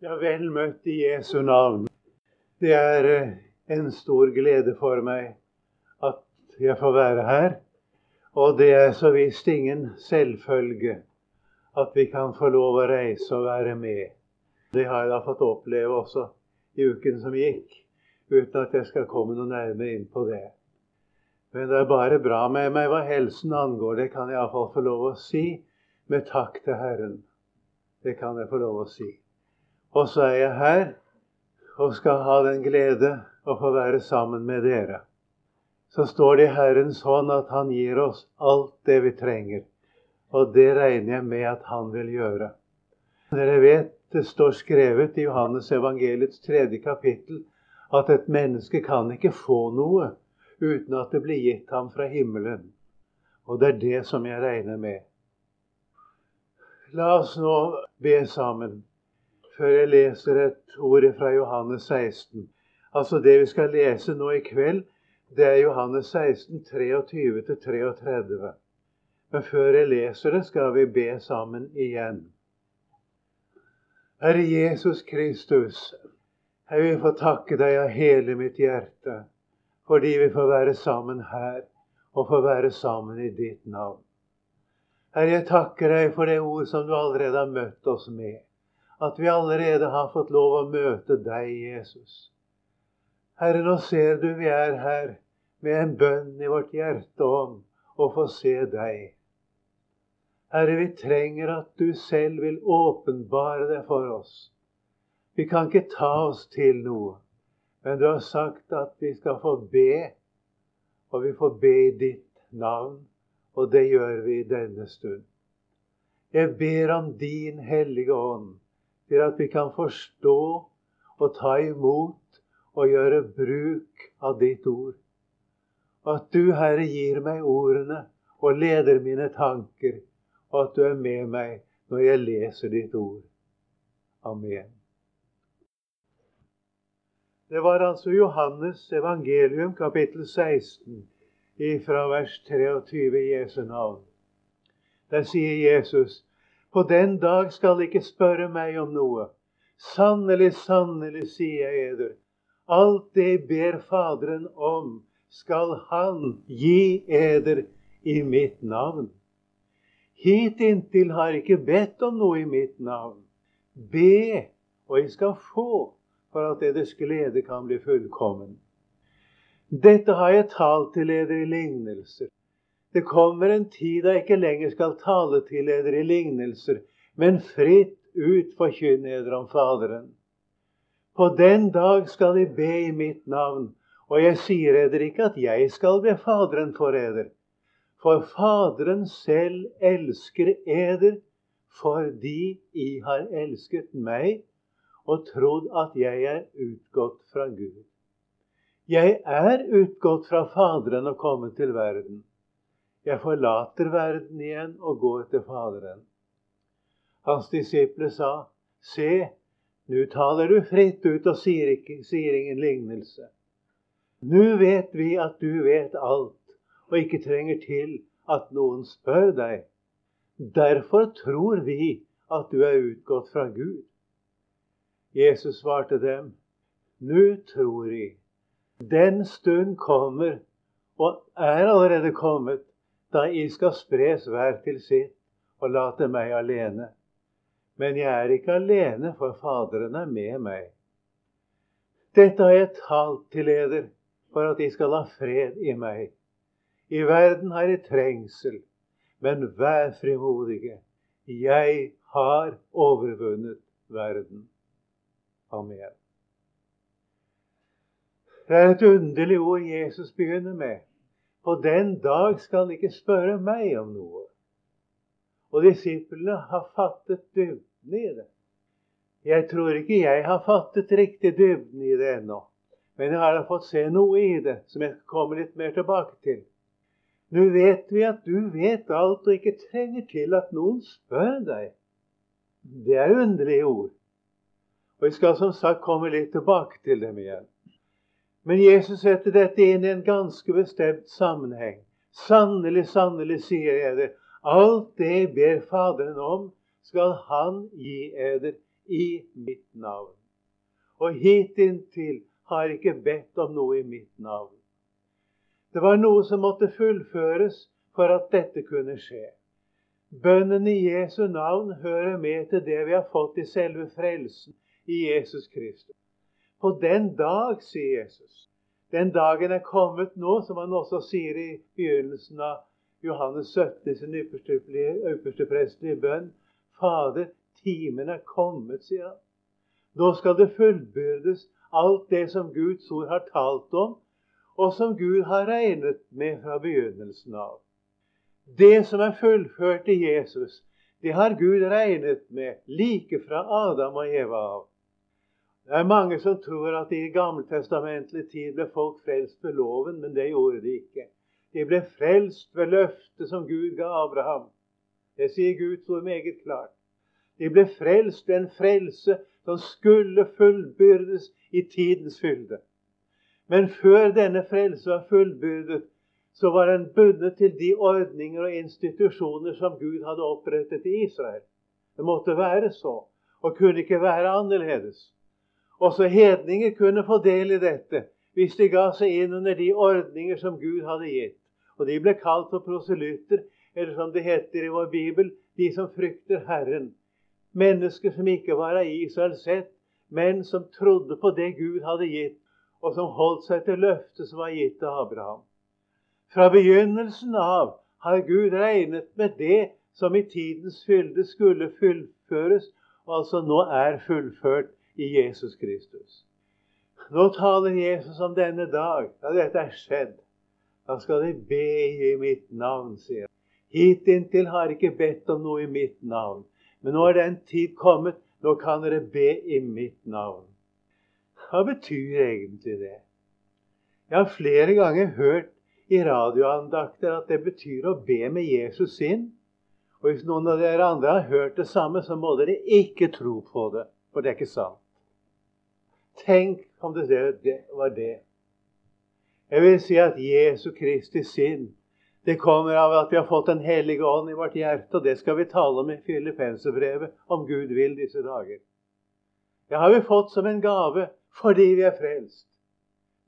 Ja, vel møtt i Jesu navn. Det er eh, en stor glede for meg at jeg får være her. Og det er så visst ingen selvfølge at vi kan få lov å reise og være med. Det har jeg da fått oppleve også i uken som gikk, uten at jeg skal komme noe nærmere inn på det. Men det er bare bra med meg hva helsen angår. Det kan jeg iallfall få lov å si med takk til Herren. Det kan jeg få lov å si. Og så er jeg her og skal ha den glede å få være sammen med dere. Så står det i Herrens hånd at Han gir oss alt det vi trenger. Og det regner jeg med at Han vil gjøre. Dere vet det står skrevet i Johannes evangeliets tredje kapittel at et menneske kan ikke få noe uten at det blir gitt ham fra himmelen. Og det er det som jeg regner med. La oss nå be sammen før jeg leser et ord fra Johannes 16. Altså Det vi skal lese nå i kveld, det er Johannes 16, 23-33. Men før jeg leser det, skal vi be sammen igjen. Herre Jesus Kristus, jeg vil få takke deg av hele mitt hjerte fordi vi får være sammen her og får være sammen i ditt navn. Herre, jeg takker deg for det ord som du allerede har møtt oss med at vi allerede har fått lov å møte deg, Jesus. Herre, nå ser du vi er her med en bønn i vårt hjerte om å få se deg. Herre, vi trenger at du selv vil åpenbare det for oss. Vi kan ikke ta oss til noe, men du har sagt at vi skal få be, og vi får be i ditt navn, og det gjør vi i denne stund. Jeg ber om din Hellige Ånd til at vi kan forstå og ta imot og gjøre bruk av ditt ord. At du, Herre, gir meg ordene og leder mine tanker, og at du er med meg når jeg leser ditt ord. Amen. Det var altså Johannes evangelium, kapittel 16, fra vers 23 i Jesu navn. Der sier Jesus på den dag skal ikke spørre meg om noe. Sannelig, sannelig, sier jeg eder. Alt det ber Faderen om, skal Han gi eder i mitt navn. Hitinntil har ikke bedt om noe i mitt navn. Be, og jeg skal få, for at eders glede kan bli fullkommen. Dette har jeg talt til eder i lignelser. Det kommer en tid da jeg ikke lenger skal tale til dere i lignelser, men fritt ut forkynne dere om Faderen. På den dag skal de be i mitt navn, og jeg sier eder ikke at jeg skal be Faderen for eder. For Faderen selv elsker eder fordi I har elsket meg og trodd at jeg er utgått fra Gud. Jeg er utgått fra Faderen og kommet til verden. Jeg forlater verden igjen og går til Faderen. Hans disipler sa, Se, nå taler du fritt ut og sier, ikke, sier ingen lignelse. Nå vet vi at du vet alt, og ikke trenger til at noen spør deg. Derfor tror vi at du er utgått fra Gud. Jesus svarte dem, Nå tror vi. Den stund kommer, og er allerede kommet, da I skal spres hver til sitt og late meg alene. Men jeg er ikke alene, for Faderen er med meg. Dette har jeg talt til eder for at De skal ha fred i meg. I verden har jeg trengsel, men vær frimodige. Jeg har overvunnet verden. Amen. Det er et underlig ord Jesus begynner med. På den dag skal de ikke spørre meg om noe. Og disiplene har fattet dybden i det. Jeg tror ikke jeg har fattet riktig dybden i det ennå. Men jeg har fått se noe i det som jeg kommer litt mer tilbake til. Nå vet vi at du vet alt og ikke trenger til at noen spør deg. Det er underlige ord. Og jeg skal som sagt komme litt tilbake til dem igjen. Men Jesus setter dette inn i en ganske bestemt sammenheng. Sannelig, sannelig, sier jeg det. Alt det ber Faderen om, skal Han gi eder i mitt navn. Og hitinntil har ikke bedt om noe i mitt navn. Det var noe som måtte fullføres for at dette kunne skje. Bønnen i Jesu navn hører med til det vi har fått i selve frelsen i Jesus Kristus. På den dag, sier Jesus, den dagen er kommet nå, som han også sier i begynnelsen av Johannes 17 sin ypperste, prestelige bønn. Fader, timen er kommet, sier han. Nå skal det fullbyrdes alt det som Guds ord har talt om, og som Gud har regnet med fra begynnelsen av. Det som er fullført i Jesus, det har Gud regnet med like fra Adam og Eva av. Det er mange som tror at i gammeltestamentlig tid ble folk frelst ved loven, men det gjorde de ikke. De ble frelst ved løftet som Gud ga Abraham. Det sier Guds ord meget klart. De ble frelst ved en frelse som skulle fullbyrdes i tidens fylde. Men før denne frelse var fullbyrdet, så var den bundet til de ordninger og institusjoner som Gud hadde opprettet i Israel. Det måtte være så, og kunne ikke være annerledes. Også hedninger kunne få del i dette hvis de ga seg inn under de ordninger som Gud hadde gitt. Og de ble kalt for proselytter, eller som det heter i vår bibel, de som frykter Herren. Mennesker som ikke var av Israel sett, men som trodde på det Gud hadde gitt, og som holdt seg til løftet som var gitt til Abraham. Fra begynnelsen av har Gud regnet med det som i tidens fylde skulle fullføres, og altså nå er fullført i Jesus Kristus. Nå taler Jesus om denne dag, da dette er skjedd. Da skal de be i mitt navn, sier han. Hittil har ikke bedt om noe i mitt navn. Men nå er den tid kommet. Nå kan dere be i mitt navn. Hva betyr egentlig det? Jeg har flere ganger hørt i radioandakter at det betyr å be med Jesus inn. Og hvis noen av dere andre har hørt det samme, så må dere ikke tro på det. For det er ikke sant. Tenk om det var det. Jeg vil si at Jesu Kristi sinn det kommer av at vi har fått Den hellige ånd i vårt hjerte, og det skal vi tale om i Filippenserbrevet, om Gud vil disse dager. Det har vi fått som en gave fordi vi er frelst.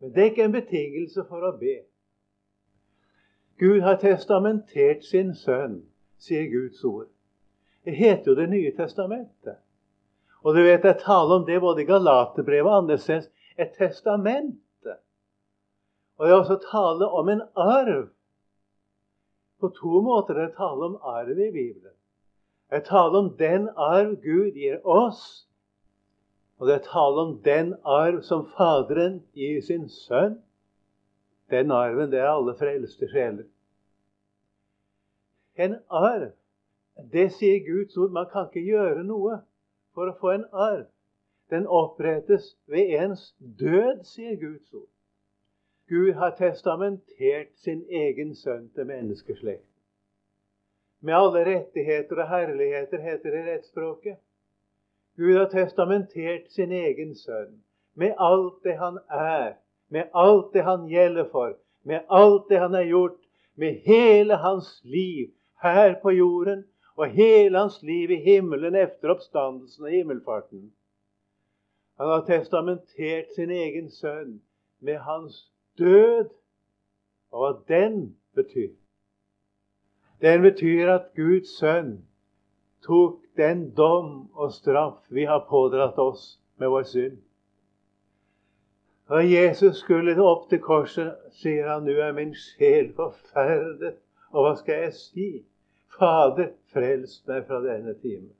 Men det er ikke en betingelse for å be. Gud har testamentert sin sønn, sier Guds ord. Det heter jo Det nye testamentet. Og du vet, jeg taler om det både i Galaterbrevet og andre steder. Et testament. Og det er også tale om en arv på to måter er det tale om arv i Bibelen. Det er tale om den arv Gud gir oss. Og det er tale om den arv som Faderen gir sin sønn. Den arven, det er alle frelste sjeler. En arv, det sier Guds ord. Man kan ikke gjøre noe for å få en arv. Den opprettes ved ens død, sier Guds ord. Gud har testamentert sin egen sønn til menneskeslekten. Med alle rettigheter og herligheter, heter det i rettsspråket. Gud har testamentert sin egen sønn med alt det han er, med alt det han gjelder for, med alt det han har gjort, med hele hans liv her på jorden og hele hans liv i himmelen etter oppstandelsen og himmelfarten. Han har testamentert sin egen sønn med hans død, og hva den betyr. Den betyr at Guds sønn tok den dom og straff vi har pådratt oss med vår synd. Da Jesus skulle opp til korset, sier han, 'Nå er min sjel forferdet.' Og hva skal jeg si? Fader, frels meg fra denne time.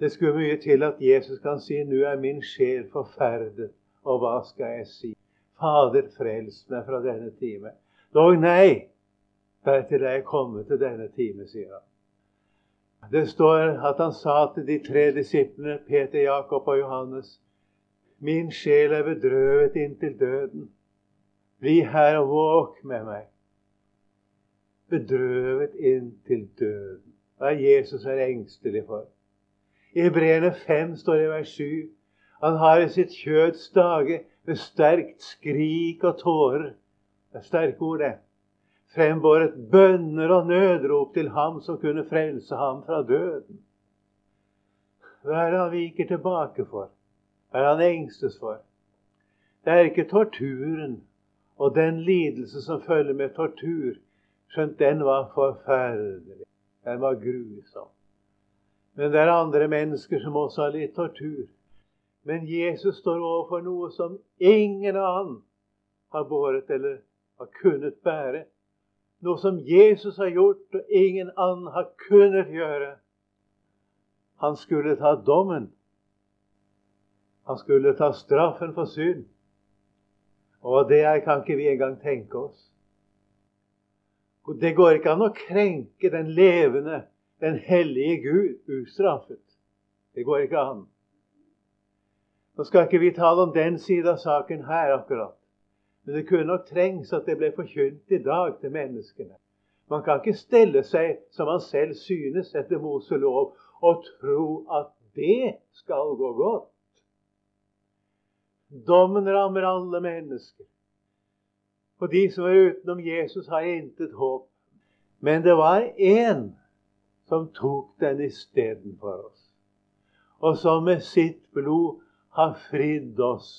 Det skulle mye til at Jesus kan si, 'Nå er min sjel forferdet', og hva skal jeg si? Fader, frels meg fra denne time. Dog nei, til er jeg kommet til denne time, sier han. Det står at han sa til de tre disiplene, Peter, Jakob og Johannes, Min sjel er bedrøvet inntil døden. Bli her og våk med meg. Bedrøvet inntil døden. Hva er Jesus er engstelig for? I Hebreerne 5 står det i vers 7 han har i sitt kjøds dage med sterkt skrik og tårer Det er sterke ord, det. Frembåret bønner og nødrop til ham som kunne frelse ham fra døden. Hva er det han viker tilbake for? Hva er det han engstes for? Det er ikke torturen og den lidelse som følger med tortur, skjønt den var forferdelig. Den var grusom. Men det er andre mennesker som også har litt tortur. Men Jesus står overfor noe som ingen annen har båret eller har kunnet bære. Noe som Jesus har gjort og ingen annen har kunnet gjøre. Han skulle ta dommen. Han skulle ta straffen for synd. Og det kan ikke vi engang tenke oss. Det går ikke an å krenke den levende, den hellige Gud ustraffet. Det går ikke an. Nå skal ikke vi tale om den side av saken her akkurat. Men det kunne nok trengs at det ble forkynt i dag til menneskene. Man kan ikke stelle seg som man selv synes etter Moselov, og tro at det skal gå godt. Dommen rammer alle mennesker. Og de som er utenom Jesus, har intet håp. Men det var én som tok den istedenfor oss, og som med sitt blod har fridd oss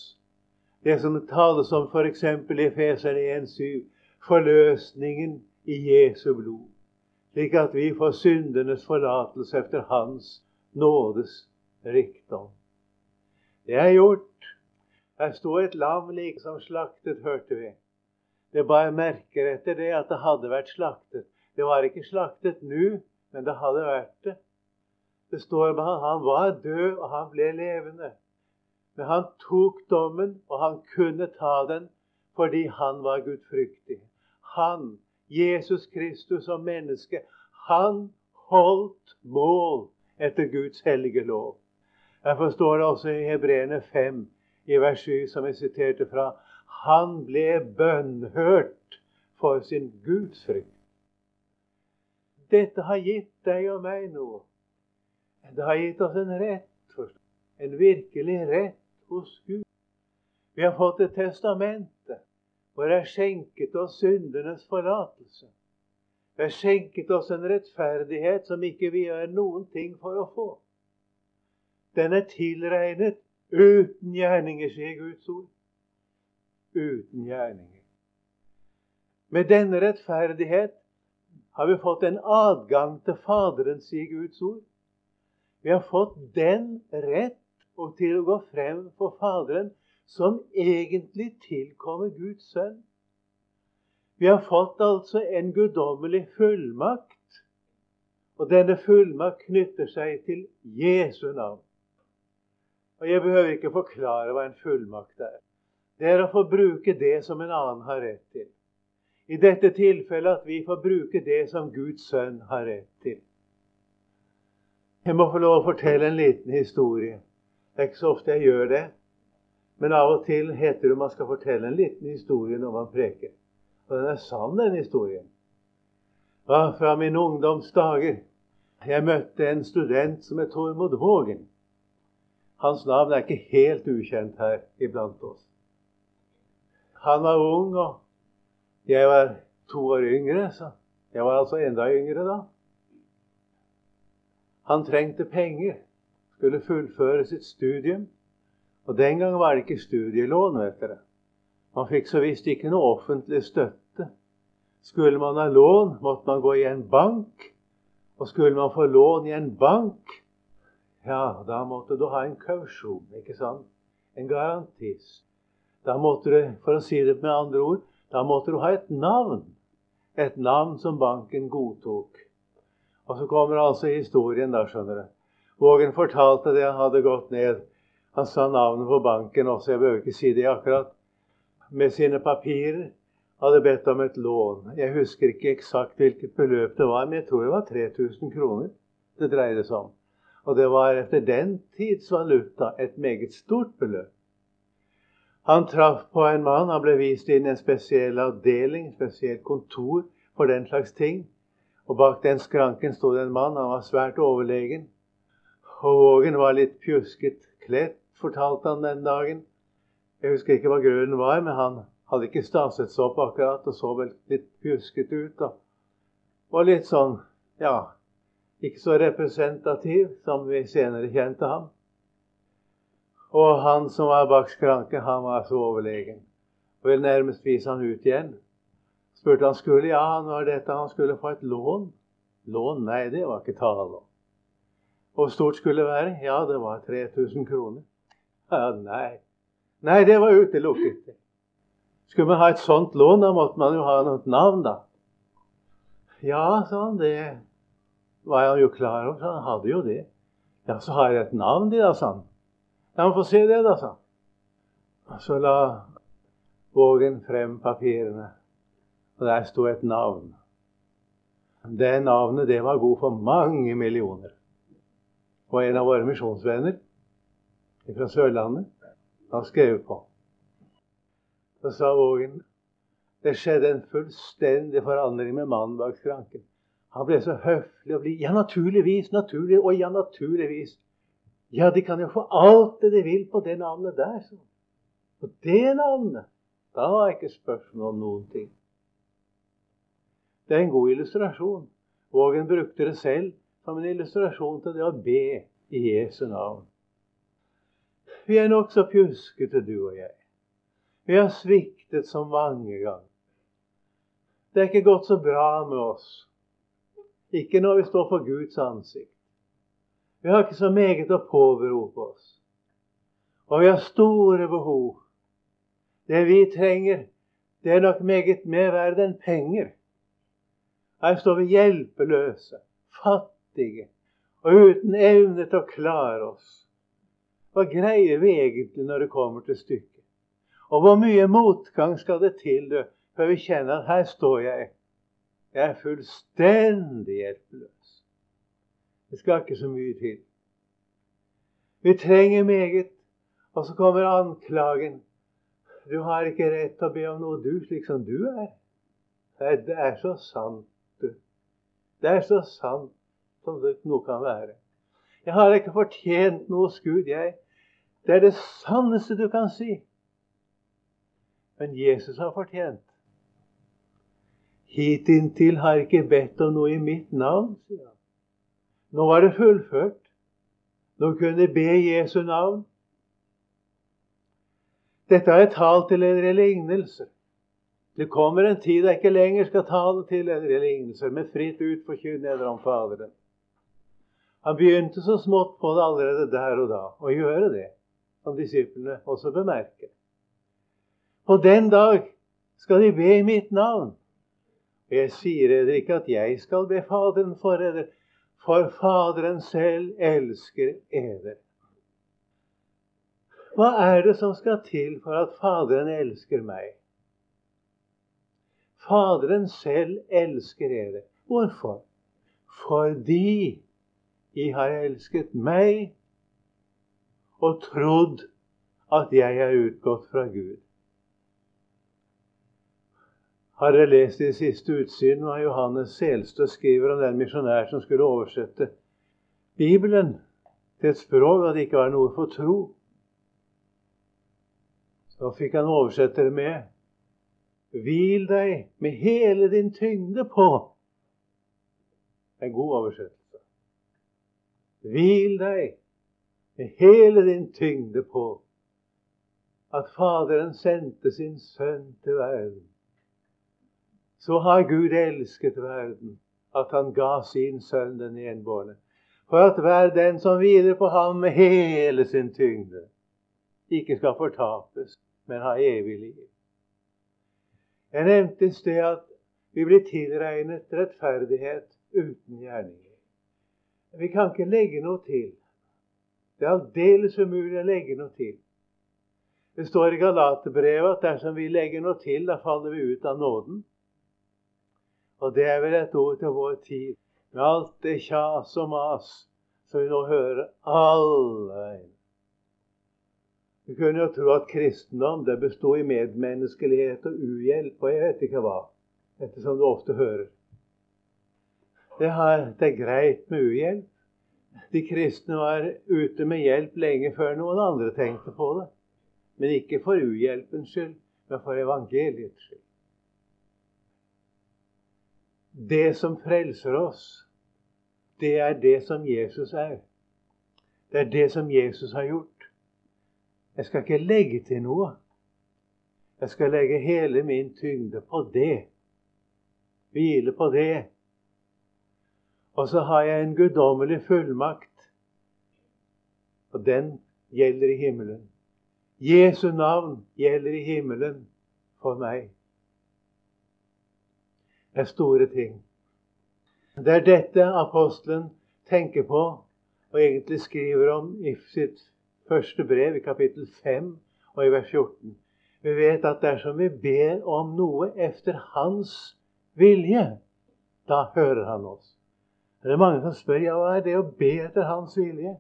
det som tales om f.eks. i Efeserne 1,7. Forløsningen i Jesu blod. Slik at vi får syndenes forlatelse efter Hans nådes rikdom. Det er gjort. Her sto et lam liksom slaktet, hørte vi. Det bare merker etter det at det hadde vært slaktet. Det var ikke slaktet nå, men det hadde vært det. Det står at han var død, og han ble levende. Men han tok dommen, og han kunne ta den fordi han var gudfryktig. Han, Jesus Kristus som menneske, han holdt mål etter Guds hellige lov. Derfor står det også i Hebreerne 5, i vers 7, som jeg siterte fra, han ble bønnhørt for sin gudsfrykt. Dette har gitt deg og meg noe. Det har gitt oss en rett, en virkelig rett hos Gud. Vi har fått et testamente hvor det er skjenket oss syndenes forlatelse. Det er skjenket oss en rettferdighet som ikke vi gjør noen ting for å få. Den er tilregnet uten gjerninger, sier Guds ord. Uten gjerninger. Med denne rettferdighet har vi fått en adgang til Faderen, sier Guds ord. Vi har fått den rett og til å gå frem for Faderen, som egentlig tilkommer Guds sønn. Vi har fått altså en guddommelig fullmakt. Og denne fullmakt knytter seg til Jesu navn. Og Jeg behøver ikke forklare hva en fullmakt er. Det er å få bruke det som en annen har rett til. I dette tilfellet at vi får bruke det som Guds sønn har rett til. Jeg må få lov å fortelle en liten historie. Det er ikke så ofte jeg gjør det. Men av og til heter det man skal fortelle en liten historie når man preker. Og den er sann, den historien. Ja, fra min ungdoms dager. Jeg møtte en student som het Tormod Vågen. Hans navn er ikke helt ukjent her iblant oss. Han var ung, og jeg var to år yngre, så jeg var altså enda yngre da. Han trengte penger skulle fullføre sitt studium. Og den gang var det ikke studielån. vet dere. Man fikk så visst ikke noe offentlig støtte. Skulle man ha lån, måtte man gå i en bank. Og skulle man få lån i en bank, ja, da måtte du ha en kausjon, ikke sant? En garantist. Da måtte du, for å si det med andre ord, da måtte du ha et navn. Et navn som banken godtok. Og så kommer altså historien, da, skjønner du. Vågen fortalte det han hadde gått ned. Han sa navnet på banken også, jeg behøver ikke si det akkurat. Med sine papirer hadde bedt om et lån. Jeg husker ikke eksakt hvilket beløp det var, men jeg tror det var 3000 kroner det dreide seg om. Og det var etter den tids valuta et meget stort beløp. Han traff på en mann. Han ble vist inn i en spesiell avdeling, spesielt kontor for den slags ting. Og bak den skranken sto det en mann. Han var svært overlegen. Og Vågen var litt pjusket kledd, fortalte han den dagen. Jeg husker ikke hva grunnen var, men han hadde ikke staset seg opp akkurat og så vel litt pjusket ut. da. Og litt sånn, ja Ikke så representativ som vi senere kjente ham. Og han som var bak skranken, han var så overlegen. Og ville nærmest vise han ut igjen. Spurte han skulle ja, han var dette han skulle få et lån. Lån? Nei, det var ikke tale om. Hvor stort skulle det være? Ja, det var 3000 kroner. Ja, nei. Nei, det var utelukket. Skulle man ha et sånt lån, da måtte man jo ha noe navn, da. Ja, sa han, det var han jo klar over, så han hadde jo det. Ja, så har jeg et navn, de, da, sa han. La meg få se det, da, sa han. Så la Vågen frem papirene, og der sto et navn. Det navnet det var god for mange millioner. Og en av våre misjonsvenner fra Sørlandet, han skrev på. Så sa Vågen det skjedde en fullstendig forandring med mannen bak skranken. Han ble så høflig og blid. Ja, naturligvis, naturlig, og ja, naturligvis. Ja, de kan jo få alt det de vil på det navnet der. Så. På det navnet. Da var ikke spørsmål om noen ting. Det er en god illustrasjon. Vågen brukte det selv som en illustrasjon til det å be i Jesu navn. Vi er nokså pjuskete, du og jeg. Vi har sviktet så mange ganger. Det er ikke gått så bra med oss. Ikke når vi står for Guds ansikt. Vi har ikke så meget å påberope oss. Og vi har store behov. Det vi trenger, det er nok meget mer verd enn penger. Her står vi hjelpeløse, fattige og uten evne til å klare oss. Hva greier vi egentlig når det kommer til stykket? Og hvor mye motgang skal det til du, før vi kjenner at her står jeg. Jeg er fullstendig hjelpeløs. Det skal ikke så mye til. Vi trenger meget, og så kommer anklagen. Du har ikke rett til å be om noe, du, slik som du er. Det er så sant. Det er så sant som det noe kan være. Jeg har ikke fortjent noe skudd, jeg. Det er det sanneste du kan si. Men Jesus har fortjent. Hitinntil har jeg ikke bedt om noe i mitt navn, sier han. Nå var det fullført. Nå kunne jeg be Jesu navn. Dette har jeg talt til dere relignelse. Det kommer en tid jeg ikke lenger skal tale til en lignelser, men fritt utforkynne om Faderen. Han begynte så smått på det allerede der og da, å gjøre det, som disiplene også bemerker. På den dag skal de be i mitt navn. Og jeg sier dere ikke at jeg skal be Faderen for dere, for Faderen selv elsker eder. Hva er det som skal til for at Faderen elsker meg? Faderen selv elsker dere. Hvorfor? Fordi I har elsket meg og trodd at jeg er utgått fra Gud. Har dere lest de siste utsiden hva Johannes Selstø skriver om den misjonær som skulle oversette Bibelen til et språk at det ikke var noe for tro? Så fikk han oversette det med Hvil deg med hele din tyngde på. En god oversettelse. Hvil deg med hele din tyngde på at Faderen sendte sin sønn til verden. Så har Gud elsket verden, at han ga sin sønn den enbårne. For at hver den som hviler på ham med hele sin tyngde, ikke skal fortapes, men ha evig liv. Jeg nevnte i sted at vi blir tilregnet rettferdighet uten gjerninger. Vi kan ikke legge noe til. Det er aldeles umulig å legge noe til. Det står i Galaterbrevet at dersom vi legger noe til, da faller vi ut av nåden. Og det er vel et ord til vår tid, med alt det kjas og mas som vi nå hører alle veier. Du kunne jo tro at kristendom det bestod i medmenneskelighet og uhjelp og jeg vet ikke hva, ettersom du ofte hører. Det, har, det er greit med uhjelp. De kristne var ute med hjelp lenge før noen andre tenkte på det. Men ikke for uhjelpens skyld, men for evangeliets skyld. Det som frelser oss, det er det som Jesus er. Det er det som Jesus har gjort. Jeg skal ikke legge til noe. Jeg skal legge hele min tyngde på det. Hvile på det. Og så har jeg en guddommelig fullmakt. Og den gjelder i himmelen. Jesu navn gjelder i himmelen for meg. Er store ting. Det er dette apostelen tenker på og egentlig skriver om i sitt første brev, i kapittel 5 og i vers 14. Vi vet at dersom vi ber om noe efter Hans vilje, da hører Han oss. Det er mange som spør ja, hva er det å be etter Hans vilje.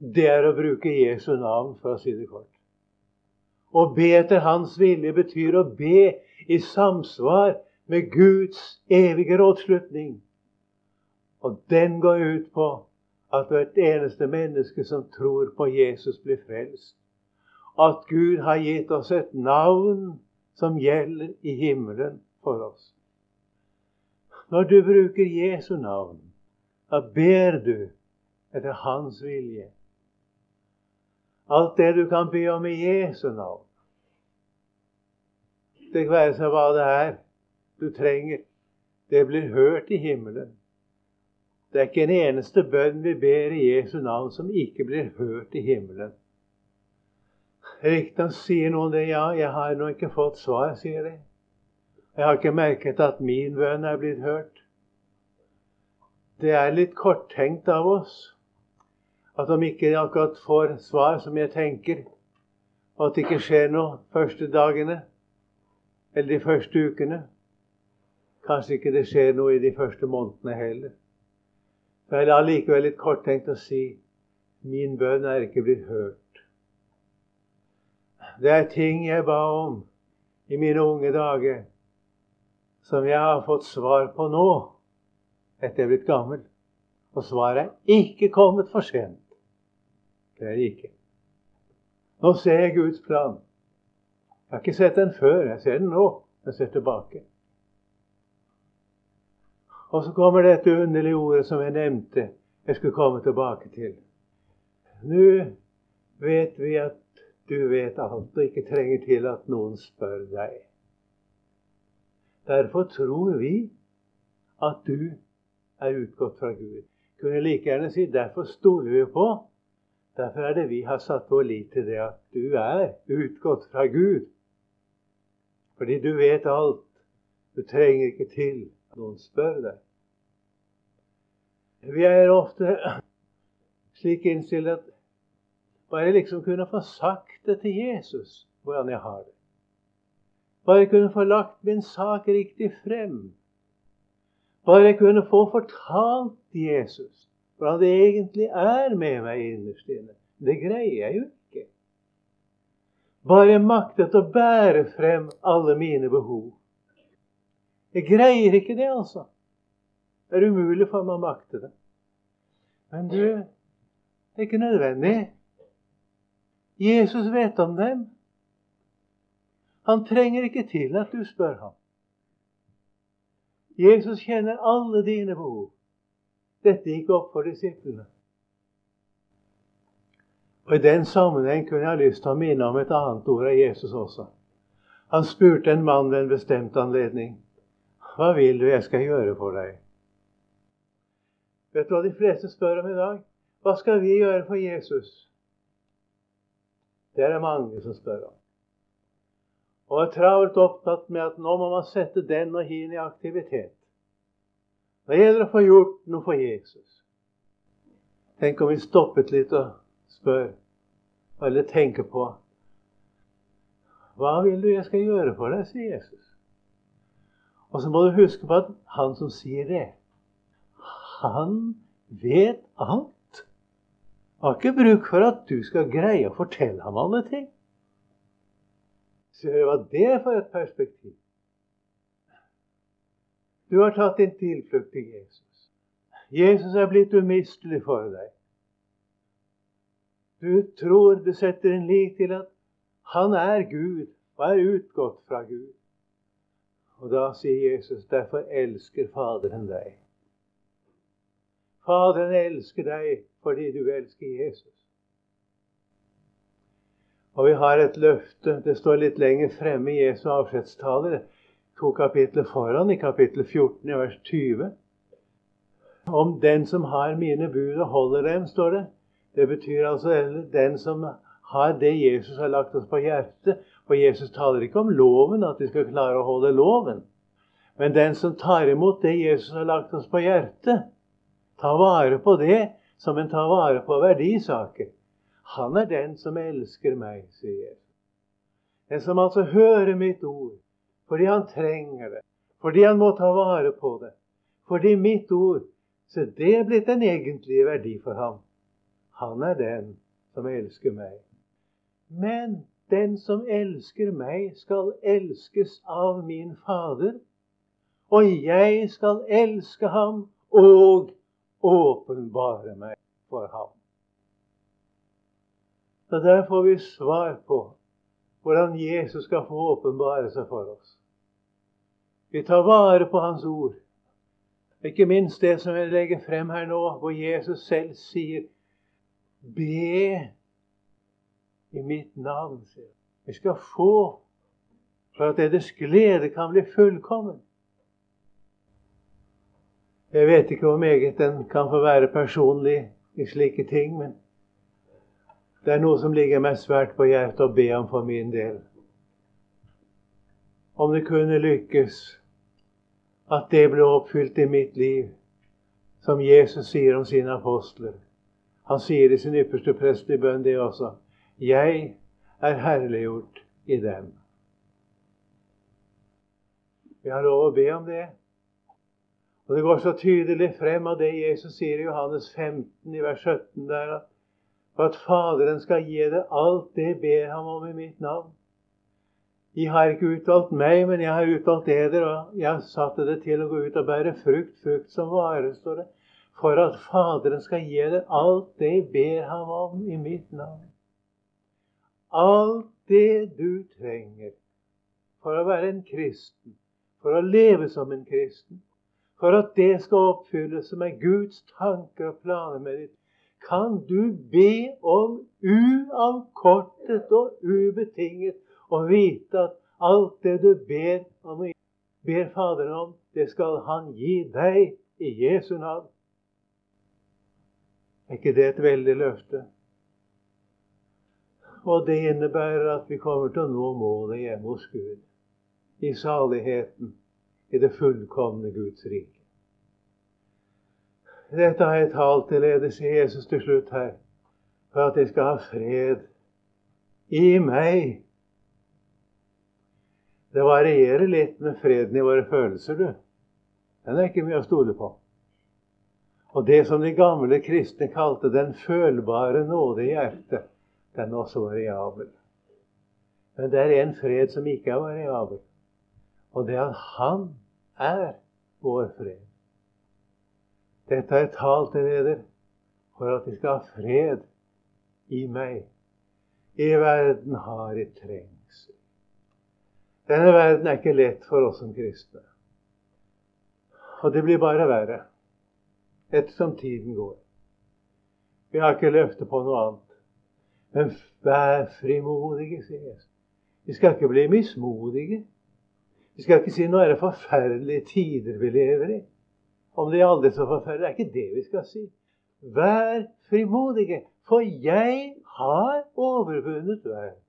Det er å bruke Jesu navn, for å si det kort. Å be etter Hans vilje betyr å be i samsvar med Guds evige rådslutning. Og den går ut på at hvert eneste menneske som tror på Jesus, blir frelst. At Gud har gitt oss et navn som gjelder i himmelen for oss. Når du bruker Jesu navn, da ber du etter Hans vilje. Alt det du kan be om i Jesu navn. Det være seg hva det er du trenger. Det blir hørt i himmelen. Det er ikke en eneste bønn vi ber i Jesu navn som ikke blir hørt i himmelen. Riktignok sier noen det. Ja, jeg har nå ikke fått svar, sier de. Jeg har ikke merket at min bønn er blitt hørt. Det er litt korttenkt av oss at om ikke jeg akkurat får svar som jeg tenker, og at det ikke skjer noe første dagene eller de første ukene Kanskje ikke det skjer noe i de første månedene heller. Så jeg det likevel litt korttenkt å si min bønn er ikke blitt hørt. Det er ting jeg ba om i mine unge dager, som jeg har fått svar på nå, etter jeg er blitt gammel. Og svaret er ikke kommet for sent. Det er det ikke. Nå ser jeg Guds plan. Jeg har ikke sett den før. Jeg ser den nå. Jeg ser tilbake. Og så kommer dette underlige ordet som jeg nevnte jeg skulle komme tilbake til. Nå vet vi at du vet alt, og ikke trenger til at noen spør deg. Derfor tror vi at du er utgått fra Gud. Kunne like gjerne si derfor stoler vi på. Derfor er det vi har satt vår lit til det at du er utgått fra Gud. Fordi du vet alt. Du trenger ikke til at noen spør deg. Vi er ofte slik innstilt at bare liksom kunne få sagt det til Jesus, hvordan jeg har det. Bare kunne få lagt min sak riktig frem. Bare jeg kunne få fortalt Jesus hvordan det egentlig er med meg innerst inne. Det greier jeg jo ikke. Bare maktet å bære frem alle mine behov. Jeg greier ikke det, altså. Det er umulig for meg å makte det. Men du, det er ikke nødvendig. Jesus vet om dem. Han trenger ikke til at du spør ham. Jesus kjenner alle dine behov. Dette gikk opp for disiplene. Og I den sammenheng kunne jeg ha lyst til å minne om et annet ord av Jesus også. Han spurte en mann ved en bestemt anledning. Hva vil du jeg skal gjøre for deg? Vet du hva de fleste spør om i dag? Hva skal vi gjøre for Jesus? Det er det mange som spør om. Og er travelt opptatt med at nå må man sette den og hin i aktivitet. Det gjelder å få gjort noe for Jesus. Tenk om vi stoppet litt og spør, eller tenker på Hva vil du jeg skal gjøre for deg, sier Jesus. Og så må du huske på at han som sier det, han vet alt. Har ikke bruk for at du skal greie å fortelle ham alle ting. Ser hva det er for et perspektiv? Du har tatt din tilflukt til Jesus. Jesus er blitt umistelig for deg. Du tror, du setter en lik til at han er Gud og er utgått fra Gud. Og da sier Jesus, derfor elsker Faderen deg Faderen elsker deg fordi du elsker Jesus. Og vi har et løfte. Det står litt lenger fremme i Jesu avskjedstale, to kapitler foran, i kapittel 14, i vers 20. Om den som har mine bud og holder dem, står det. Det betyr altså den som har det Jesus har lagt oss på hjertet. For Jesus taler ikke om loven, at vi skal klare å holde loven. Men den som tar imot det Jesus har lagt oss på hjertet, tar vare på det som en tar vare på verdisaker. Han er den som elsker meg, sier Jesus. Den som altså hører mitt ord fordi han trenger det, fordi han må ta vare på det. Fordi mitt ord Så det er blitt en egentlig verdi for ham. Han er den som elsker meg. Men den som elsker meg, skal elskes av min Fader. Og jeg skal elske ham og åpenbare meg for ham. Så Der får vi svar på hvordan Jesus skal få åpenbare seg for oss. Vi tar vare på Hans ord. Ikke minst det som jeg legger frem her nå, hvor Jesus selv sier Be i mitt navn. Vi skal få for at deres glede kan bli fullkommen. Jeg vet ikke hvor meget en kan få være personlig i slike ting, men det er noe som ligger meg svært på hjertet å be om for min del. Om det kunne lykkes at det ble oppfylt i mitt liv, som Jesus sier om sine apostler. Han sier i sin ypperste prest bønn det også. Jeg er herliggjort i dem. Vi har lov å be om det. Og Det går så tydelig frem av det Jesus sier i Johannes 15, i vers 17, der at for at Faderen skal gi deg alt det ber ham om i mitt navn. De har ikke utvalgt meg, men jeg har utvalgt eder, og jeg satte det til å gå ut og bære frukt, frukt som vare, står det, for at Faderen skal gi deg alt det ber ham om i mitt navn. Alt det du trenger for å være en kristen, for å leve som en kristen, for at det skal oppfylles som er Guds tanker og planer med ditt kan du be om uavkortet og ubetinget og vite at alt det du ber, om, ber Faderen om, det skal Han gi deg i Jesu navn. Er ikke det et veldig løfte? Og det innebærer at vi kommer til å nå målet hjemme hos Gud. I saligheten, i det fullkomne Guds rike. Dette har jeg talt til dere, sier Jesus til slutt her, for at de skal ha fred i meg. Det varierer litt med freden i våre følelser, du. Den er ikke mye å stole på. Og det som de gamle kristne kalte den følbare nåde i hjertet, den er også variabel. Men det er en fred som ikke er variabel, og det er at Han er vår fred. Dette er talt til dere for at de skal ha fred i meg. I verden har de trengsel. Denne verden er ikke lett for oss som kristne. Og det blir bare verre ettersom tiden går. Vi har ikke løfte på noe annet. Men vær frimodige, sier Jesus. Vi skal ikke bli mismodige. Vi skal ikke si nå er det forferdelige tider vi lever i om de aldri så forferdelige. Det er ikke det vi skal si. Vær frimodige, for jeg har overvunnet verden.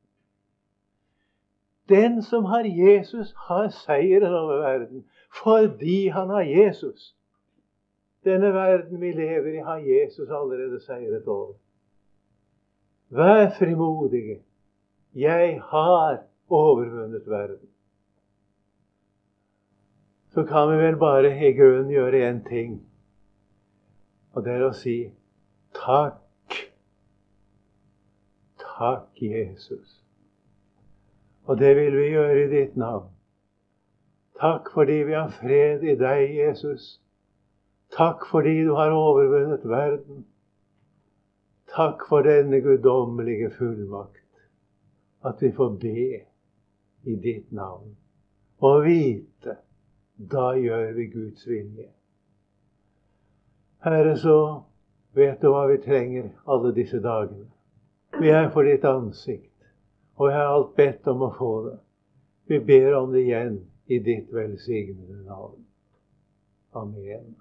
Den som har Jesus, har seieren over verden fordi han har Jesus. Denne verden vi lever i, har Jesus allerede seiret over. Vær frimodige. Jeg har overvunnet verden så kan vi vel bare i grunnen gjøre én ting. Og det er å si takk. Takk, Jesus. Og det vil vi gjøre i ditt navn. Takk fordi vi har fred i deg, Jesus. Takk fordi du har overvunnet verden. Takk for denne guddommelige fullmakt, at vi får be i ditt navn og vite da gjør vi Guds vilje. Herre, så vet du hva vi trenger alle disse dagene. Vi er for ditt ansikt, og jeg har alt bedt om å få det. Vi ber om det igjen i ditt velsignede navn. Amen.